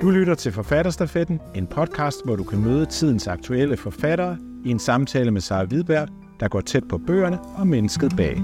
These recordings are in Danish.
Du lytter til Forfatterstafetten, en podcast, hvor du kan møde tidens aktuelle forfattere i en samtale med Sara Hvidberg, der går tæt på bøgerne og mennesket bag.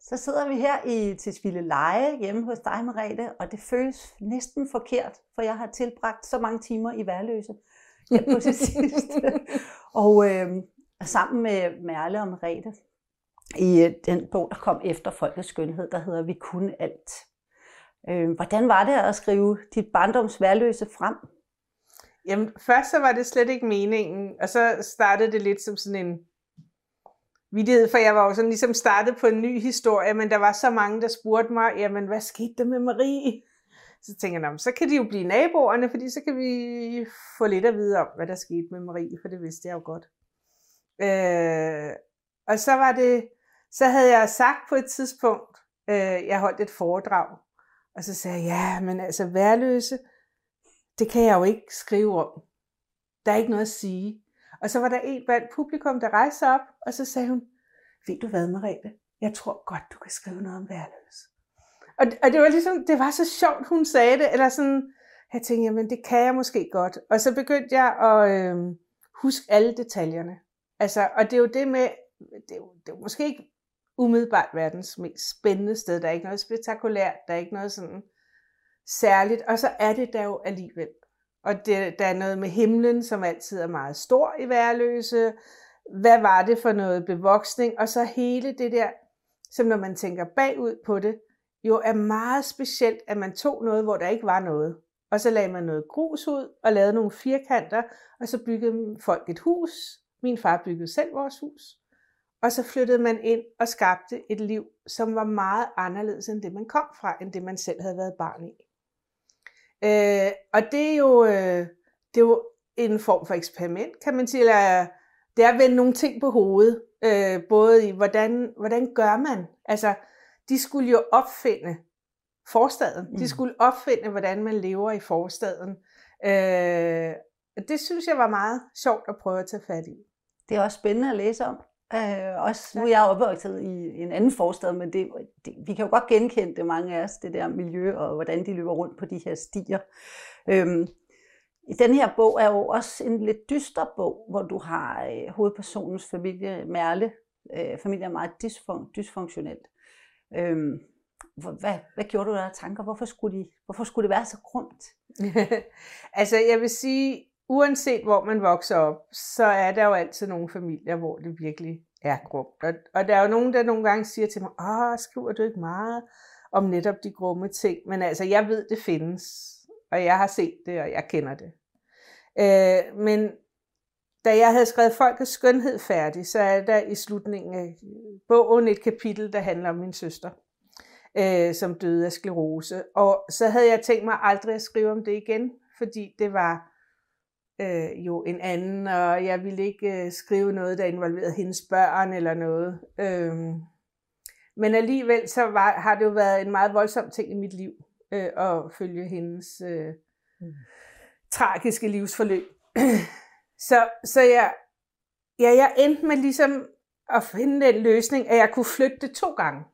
Så sidder vi her i Tisvilde Leje hjemme hos dig, Merete, og det føles næsten forkert, for jeg har tilbragt så mange timer i værløse på det sidste. Og øh, sammen med Merle og Merete i øh, den bog, der kom efter Folkets Skønhed, der hedder Vi kunne alt. Øh, hvordan var det at skrive dit barndoms værløse frem? Jamen, først så var det slet ikke meningen, og så startede det lidt som sådan en vidighed, for jeg var jo sådan ligesom startet på en ny historie, men der var så mange, der spurgte mig, jamen, hvad skete der med Marie? Så tænkte jeg, så kan de jo blive naboerne, fordi så kan vi få lidt at vide om, hvad der skete med Marie, for det vidste jeg jo godt. Øh, og så var det, så havde jeg sagt på et tidspunkt, øh, jeg holdt et foredrag, og så sagde jeg, ja, men altså værløse, det kan jeg jo ikke skrive om. Der er ikke noget at sige. Og så var der en blandt publikum, der rejste sig op, og så sagde hun, ved du hvad, Merete? Jeg tror godt, du kan skrive noget om værløse. Og, og det var ligesom, det var så sjovt, hun sagde det, eller sådan, jeg tænkte, jamen det kan jeg måske godt. Og så begyndte jeg at øh, huske alle detaljerne. Altså, og det er jo det med, det er jo, det er jo måske ikke umiddelbart verdens mest spændende sted. Der er ikke noget spektakulært, der er ikke noget sådan særligt, og så er det der jo alligevel. Og det, der er noget med himlen, som altid er meget stor i værløse. Hvad var det for noget bevoksning? Og så hele det der, som når man tænker bagud på det, jo er meget specielt, at man tog noget, hvor der ikke var noget. Og så lagde man noget grus ud og lavede nogle firkanter, og så byggede folk et hus. Min far byggede selv vores hus. Og så flyttede man ind og skabte et liv, som var meget anderledes end det, man kom fra, end det, man selv havde været barn i. Øh, og det er, jo, øh, det er jo en form for eksperiment, kan man sige, eller det er at vende nogle ting på hovedet, øh, både i, hvordan, hvordan gør man? Altså, de skulle jo opfinde forstaden. Mm. De skulle opfinde, hvordan man lever i forstaden. Øh, det synes jeg var meget sjovt at prøve at tage fat i. Det er også spændende at læse om. Øh, også nu er jeg opvokset i en anden forstad, men det, det, vi kan jo godt genkende det, mange af os, det der miljø, og hvordan de løber rundt på de her stier. Øhm, den her bog er jo også en lidt dyster bog, hvor du har øh, hovedpersonens familie, Merle. Øh, familien er meget dysfun- dysfunktionelt. Øhm, hvad, hvad gjorde du der af tanker? Hvorfor skulle, de, hvorfor skulle det være så grumt? altså, jeg vil sige, uanset hvor man vokser op, så er der jo altid nogle familier, hvor det virkelig er grumt. Og, og der er jo nogen, der nogle gange siger til mig, åh, skriver du ikke meget om netop de grumme ting? Men altså, jeg ved, det findes, og jeg har set det, og jeg kender det. Øh, men da jeg havde skrevet Folkets skønhed færdig, så er der i slutningen af bogen et kapitel, der handler om min søster, øh, som døde af sklerose. Og så havde jeg tænkt mig aldrig at skrive om det igen, fordi det var øh, jo en anden, og jeg ville ikke øh, skrive noget, der involverede hendes børn eller noget. Øh, men alligevel så var, har det jo været en meget voldsom ting i mit liv, øh, at følge hendes øh, mm. tragiske livsforløb. så, så jeg, ja, jeg endte med ligesom at finde den løsning, at jeg kunne flytte det to gange.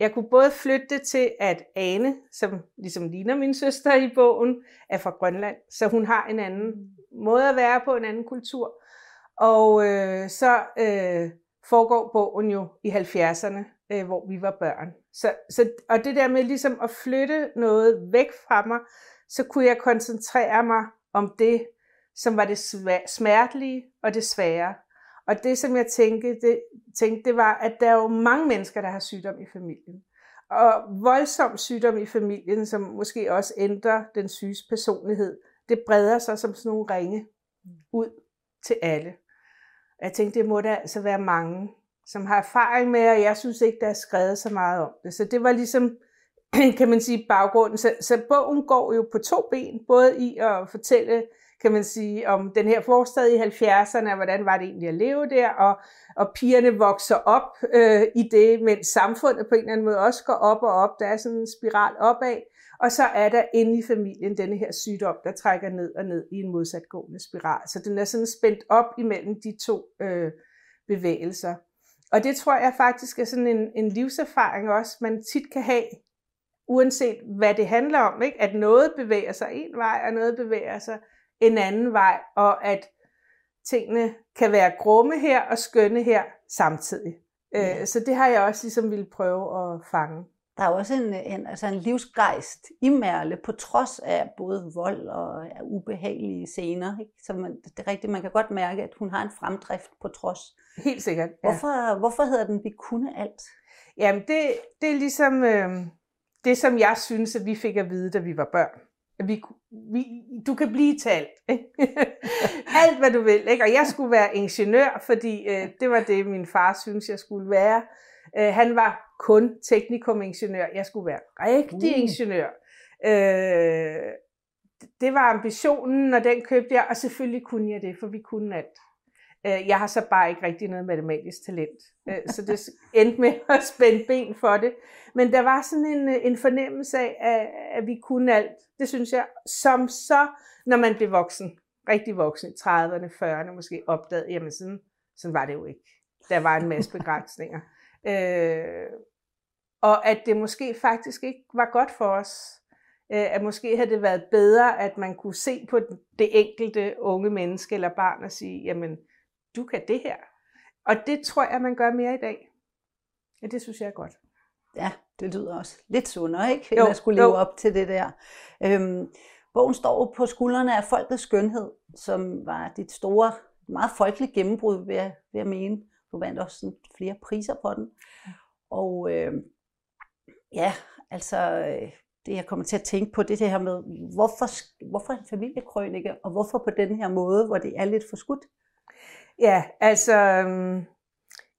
Jeg kunne både flytte det til, at Ane, som ligesom ligner min søster i bogen, er fra Grønland, så hun har en anden måde at være på, en anden kultur. Og øh, så øh, foregår bogen jo i 70'erne, øh, hvor vi var børn. Så, så, og det der med ligesom at flytte noget væk fra mig, så kunne jeg koncentrere mig om det, som var det smertelige og det svære. Og det, som jeg tænkte, det, tænkte, det var, at der er jo mange mennesker, der har sygdom i familien. Og voldsom sygdom i familien, som måske også ændrer den syges personlighed, det breder sig som sådan nogle ringe ud til alle. Jeg tænkte, det må der altså være mange, som har erfaring med, og jeg synes ikke, der er skrevet så meget om det. Så det var ligesom, kan man sige, baggrunden. Så, så bogen går jo på to ben, både i at fortælle kan man sige, om den her forstad i 70'erne, og hvordan var det egentlig at leve der, og, og pigerne vokser op øh, i det, mens samfundet på en eller anden måde også går op og op. Der er sådan en spiral opad, og så er der inde i familien denne her sygdom, der trækker ned og ned i en modsatgående spiral. Så den er sådan spændt op imellem de to øh, bevægelser. Og det tror jeg faktisk er sådan en, en livserfaring også, man tit kan have, uanset hvad det handler om, ikke? at noget bevæger sig en vej, og noget bevæger sig en anden vej, og at tingene kan være grumme her og skønne her samtidig. Ja. Øh, så det har jeg også ligesom ville prøve at fange. Der er også en, en, altså en livsgejst i Merle, på trods af både vold og ubehagelige scener. Ikke? Så man, det er rigtigt, man kan godt mærke, at hun har en fremdrift på trods. Helt sikkert. Ja. Hvorfor, hvorfor hedder den Vi kunne alt? Jamen, det, det er ligesom øh, det, som jeg synes, at vi fik at vide, da vi var børn. At vi, vi, du kan blive til alt. alt, hvad du vil. Ikke? Og jeg skulle være ingeniør, fordi øh, det var det, min far synes, jeg skulle være. Øh, han var kun teknikumingeniør. Jeg skulle være rigtig uh. ingeniør. Øh, det var ambitionen, og den købte jeg, og selvfølgelig kunne jeg det, for vi kunne alt. Øh, jeg har så bare ikke rigtig noget matematisk talent, øh, så det endte med at spænde ben for det. Men der var sådan en, en fornemmelse af, at vi kunne alt. Det synes jeg, som så, når man blev voksen, rigtig voksen i 30'erne, 40'erne måske, opdagede, jamen sådan, sådan var det jo ikke. Der var en masse begrænsninger. Øh, og at det måske faktisk ikke var godt for os. Øh, at måske havde det været bedre, at man kunne se på det enkelte unge menneske eller barn og sige, jamen, du kan det her. Og det tror jeg, man gør mere i dag. Ja, det synes jeg er godt. Ja, det lyder også lidt sundere, ikke? End jo, at skulle leve jo. op til det der. Øhm, bogen står på skuldrene af Folkets Skønhed, som var dit store, meget folkelige gennembrud, vil jeg, vil jeg mene. Du vandt også sådan flere priser på den. Og øh, ja, altså øh, det jeg kommer til at tænke på, det det her med, hvorfor, hvorfor en familiekrønike, og hvorfor på den her måde, hvor det er lidt for skudt? Ja, altså, øhm,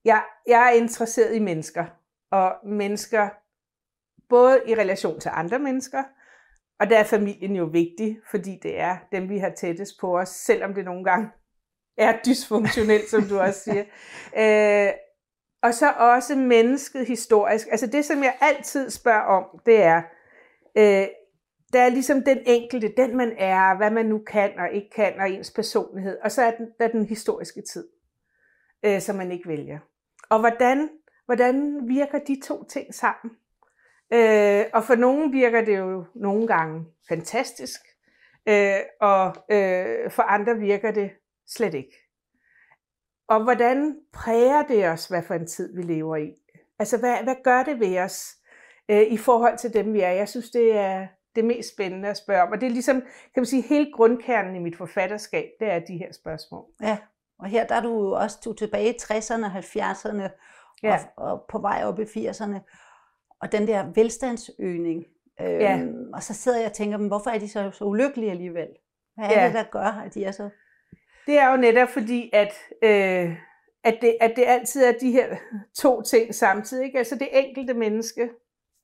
jeg, jeg er interesseret i mennesker, og mennesker både i relation til andre mennesker, og der er familien jo vigtig, fordi det er dem, vi har tættest på os, selvom det nogle gange er dysfunktionelt, som du også siger. Øh, og så også mennesket historisk. Altså det, som jeg altid spørger om, det er, øh, der er ligesom den enkelte, den man er, hvad man nu kan og ikke kan, og ens personlighed. Og så er den, der er den historiske tid, øh, som man ikke vælger. Og hvordan, hvordan virker de to ting sammen? Øh, og for nogen virker det jo nogle gange fantastisk, øh, og øh, for andre virker det slet ikke. Og hvordan præger det os, hvad for en tid vi lever i? Altså, hvad, hvad gør det ved os øh, i forhold til dem, vi er? Jeg synes, det er det mest spændende at spørge om. Og det er ligesom, kan man sige, hele grundkernen i mit forfatterskab, det er de her spørgsmål. Ja, og her der er du jo også du tilbage i 60'erne, 70'erne ja. og, og på vej op i 80'erne. Og den der velstandsøgning. Øhm, ja. Og så sidder jeg og tænker, men hvorfor er de så, så ulykkelige alligevel? Hvad er ja. det, der gør, at de er så det er jo netop fordi, at, øh, at, det, at det altid er de her to ting samtidig. Ikke? Altså det enkelte menneske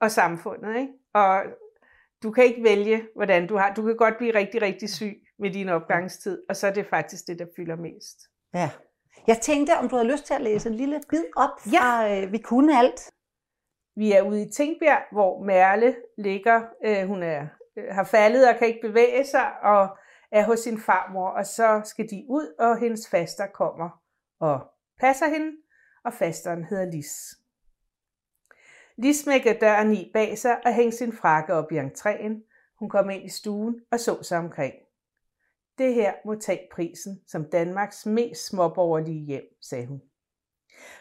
og samfundet. Ikke? Og du kan ikke vælge, hvordan du har. Du kan godt blive rigtig, rigtig syg med din opgangstid, og så er det faktisk det, der fylder mest. Ja. Jeg tænkte, om du havde lyst til at læse en lille bid op fra ja. øh, Vi kunne alt. Vi er ude i Tingbjerg, hvor Merle ligger. Øh, hun er, øh, har faldet og kan ikke bevæge sig, og er hos sin farmor, og så skal de ud, og hendes faster kommer og passer hende, og fasteren hedder Lis. Lis smækker døren i bag sig og hængte sin frakke op i entréen. Hun kom ind i stuen og så sig omkring. Det her må tage prisen som Danmarks mest småborgerlige hjem, sagde hun.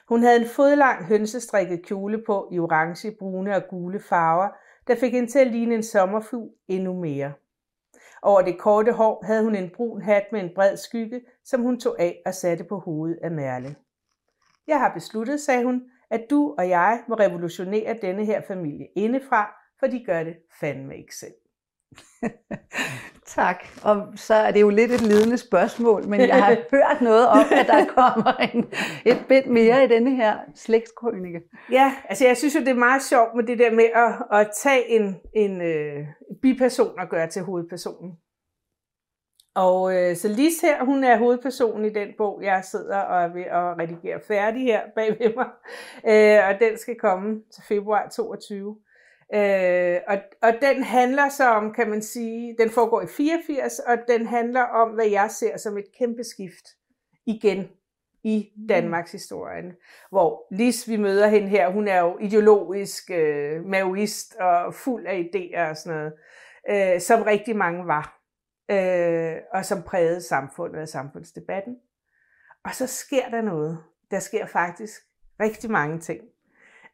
Hun havde en fodlang hønsestrikket kjole på i orange, brune og gule farver, der fik hende til at ligne en sommerfugl endnu mere. Over det korte hår havde hun en brun hat med en bred skygge, som hun tog af og satte på hovedet af Merle. Jeg har besluttet, sagde hun, at du og jeg må revolutionere denne her familie indefra, for de gør det fandme ikke selv. tak. Og så er det jo lidt et ledende spørgsmål, men jeg har hørt noget om, at der kommer en, et bit mere i denne her slægtskrønike. Ja, altså jeg synes jo, det er meget sjovt med det der med at, at tage en, en øh, biperson og gøre til hovedpersonen. Og øh, så Lis her, hun er hovedpersonen i den bog, jeg sidder og er ved at redigere færdig her bag ved mig. Øh, og den skal komme til februar 22. Øh, og, og den handler så om, kan man sige, den foregår i 84, og den handler om, hvad jeg ser som et kæmpe skift igen i Danmarks historien. Hvor Lis, vi møder hende her, hun er jo ideologisk øh, maoist og fuld af idéer og sådan noget, øh, som rigtig mange var, øh, og som prægede samfundet og samfundsdebatten. Og så sker der noget. Der sker faktisk rigtig mange ting.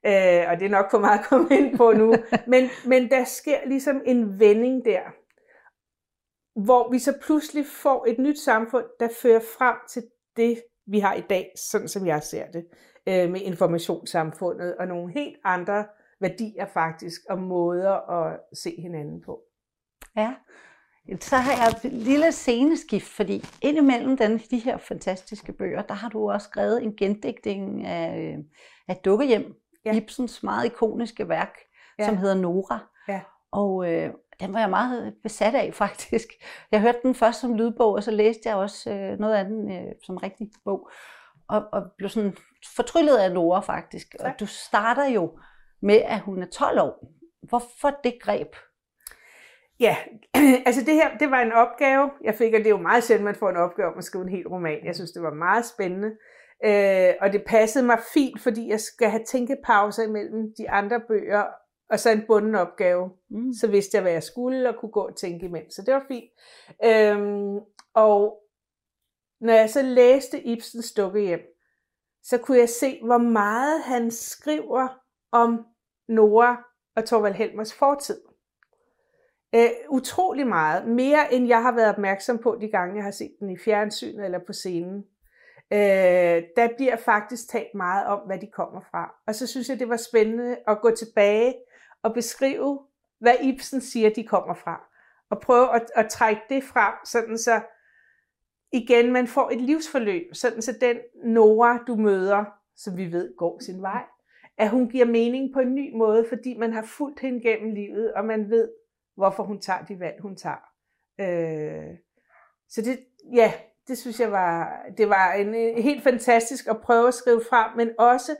Øh, og det er nok for meget at komme ind på nu. men, men der sker ligesom en vending der, hvor vi så pludselig får et nyt samfund, der fører frem til det, vi har i dag, sådan som jeg ser det, øh, med informationssamfundet og nogle helt andre værdier faktisk, og måder at se hinanden på. Ja, så har jeg et lille sceneskift, fordi indimellem den, de her fantastiske bøger, der har du også skrevet en gendækning af, af Dukkehjem, ja. Ibsens meget ikoniske værk, ja. som hedder Nora. Ja. Og øh, den var jeg meget besat af faktisk. Jeg hørte den først som lydbog, og så læste jeg også øh, noget af den øh, som rigtig bog. Og, og blev sådan fortryllet af Nora faktisk. Tak. Og du starter jo med, at hun er 12 år. Hvorfor det greb? Ja, altså det her, det var en opgave, jeg fik, og det er jo meget sjældent, man får en opgave om at skrive en hel roman. Jeg synes, det var meget spændende. Øh, og det passede mig fint, fordi jeg skal have tænkepauser imellem de andre bøger, og så en bunden opgave. Mm. Så vidste jeg, hvad jeg skulle, og kunne gå og tænke imens. Så det var fint. Øhm, og når jeg så læste Ibsens hjem, så kunne jeg se, hvor meget han skriver om Nora og Torvald Helmers fortid. Øh, utrolig meget. Mere end jeg har været opmærksom på de gange, jeg har set den i fjernsynet eller på scenen. Øh, der bliver faktisk talt meget om, hvad de kommer fra. Og så synes jeg, det var spændende at gå tilbage og beskrive, hvad Ibsen siger, de kommer fra. Og prøve at, at trække det frem, sådan så igen, man får et livsforløb, sådan så den Nora, du møder, som vi ved går sin vej, at hun giver mening på en ny måde, fordi man har fulgt hende gennem livet, og man ved, hvorfor hun tager de valg, hun tager. Øh, så det, ja, det synes jeg var, det var en, en helt fantastisk at prøve at skrive frem, men også,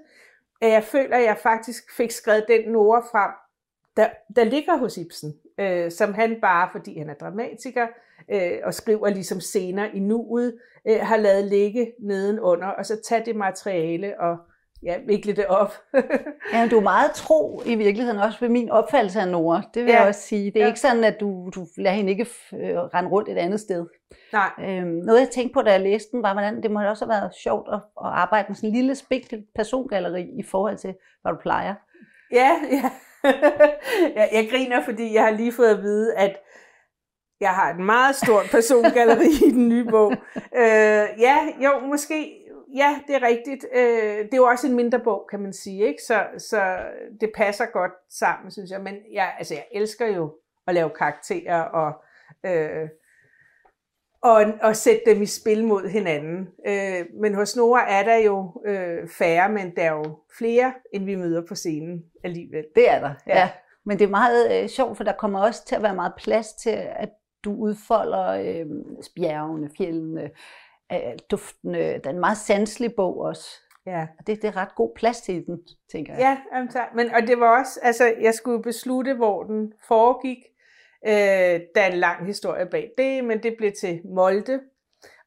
at jeg føler, at jeg faktisk fik skrevet den Nora frem, der, der ligger hos Ibsen, øh, som han bare, fordi han er dramatiker, øh, og skriver ligesom scener i nuet, øh, har lavet ligge nedenunder, og så tage det materiale og ja, vikle det op. ja, du er meget tro i virkeligheden, også ved min opfattelse af Nora. Det vil ja. jeg også sige. Det er ja. ikke sådan, at du, du lader hende ikke øh, rende rundt et andet sted. Nej. Øhm, noget jeg tænkte på, da jeg læste den, var, hvordan det må også have været sjovt at, at arbejde med sådan en lille spinkelt persongalleri i forhold til, hvad du plejer. Ja, ja. jeg, jeg griner, fordi jeg har lige fået at vide, at jeg har et meget stort persongalleri i den nye bog. Øh, ja, jo, måske, ja, det er rigtigt. Øh, det er jo også en mindre bog, kan man sige, ikke? Så, så det passer godt sammen, synes jeg. Men jeg, altså, jeg elsker jo at lave karakterer og, øh, og, og sætte dem i spil mod hinanden. Øh, men hos Nora er der jo øh, færre, men der er jo flere, end vi møder på scenen alligevel. Det er der, ja. ja. Men det er meget øh, sjovt, for der kommer også til at være meget plads til, at du udfolder øh, bjergene, fjellene, øh, duftene. Der er en meget sanselig bog også. Ja. Og det, det er ret god plads til den, tænker jeg. Ja, jamen, men, og det var også, altså jeg skulle beslutte, hvor den foregik. Øh, der er en lang historie bag det, men det blev til Molde.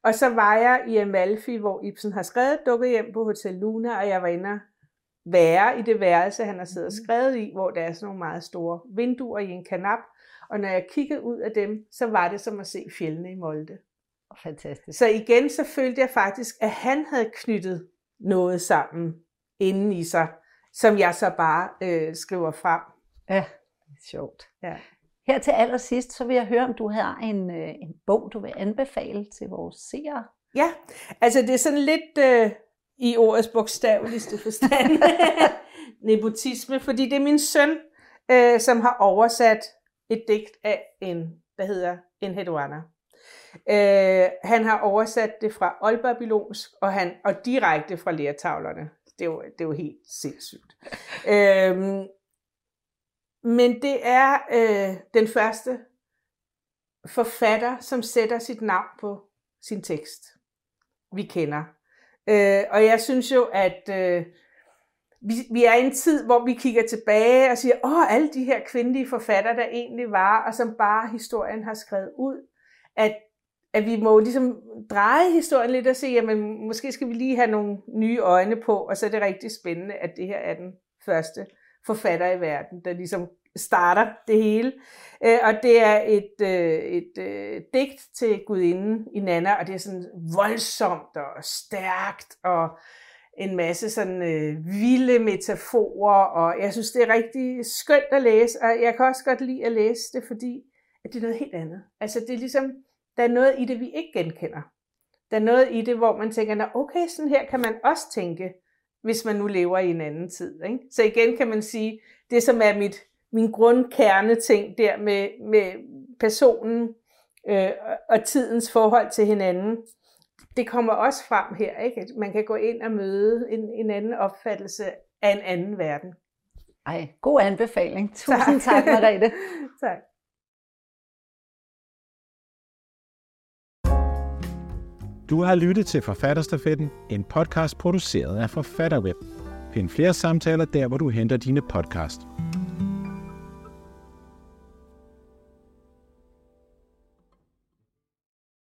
Og så var jeg i Amalfi, hvor Ibsen har skrevet dukke hjem på Hotel Luna, og jeg var inde være i det værelse, han har siddet og mhm. skrevet i, hvor der er sådan nogle meget store vinduer i en kanap. Og når jeg kiggede ud af dem, så var det som at se fjellene i Molde. Fantastisk. Så igen, så følte jeg faktisk, at han havde knyttet noget sammen inden i sig, som jeg så bare øh, skriver frem. Ja, sjovt. Ja. Her til allersidst, så vil jeg høre, om du har en, øh, en bog, du vil anbefale til vores seere. Ja, altså det er sådan lidt øh, i ordets bogstaveligste forstand nepotisme, fordi det er min søn, øh, som har oversat et digt af en, der hedder en Hedwana. Øh, han har oversat det fra oldbabylonsk og, han, og direkte fra lærtavlerne. Det er jo, det er jo helt sindssygt. øh, men det er øh, den første forfatter, som sætter sit navn på sin tekst, vi kender. Øh, og jeg synes jo, at øh, vi, vi er i en tid, hvor vi kigger tilbage og siger, åh, alle de her kvindelige forfattere, der egentlig var, og som bare historien har skrevet ud, at, at vi må ligesom dreje historien lidt og se, jamen måske skal vi lige have nogle nye øjne på, og så er det rigtig spændende, at det her er den første forfatter i verden, der ligesom starter det hele. Øh, og det er et, øh, et, et digt til gudinden i Nana, og det er sådan voldsomt og stærkt, og en masse sådan øh, vilde metaforer, og jeg synes, det er rigtig skønt at læse, og jeg kan også godt lide at læse det, fordi at det er noget helt andet. Altså det er ligesom, der er noget i det, vi ikke genkender. Der er noget i det, hvor man tænker, okay, sådan her kan man også tænke, hvis man nu lever i en anden tid. Ikke? Så igen kan man sige, det som er mit, min grundkerne ting der med, med personen øh, og tidens forhold til hinanden, det kommer også frem her, ikke? at man kan gå ind og møde en, en anden opfattelse af en anden verden. Ej, god anbefaling. Tusind tak, tak Marete. tak. Du har lyttet til Forfatterstafetten, en podcast produceret af Forfatterweb. Find flere samtaler der, hvor du henter dine podcast.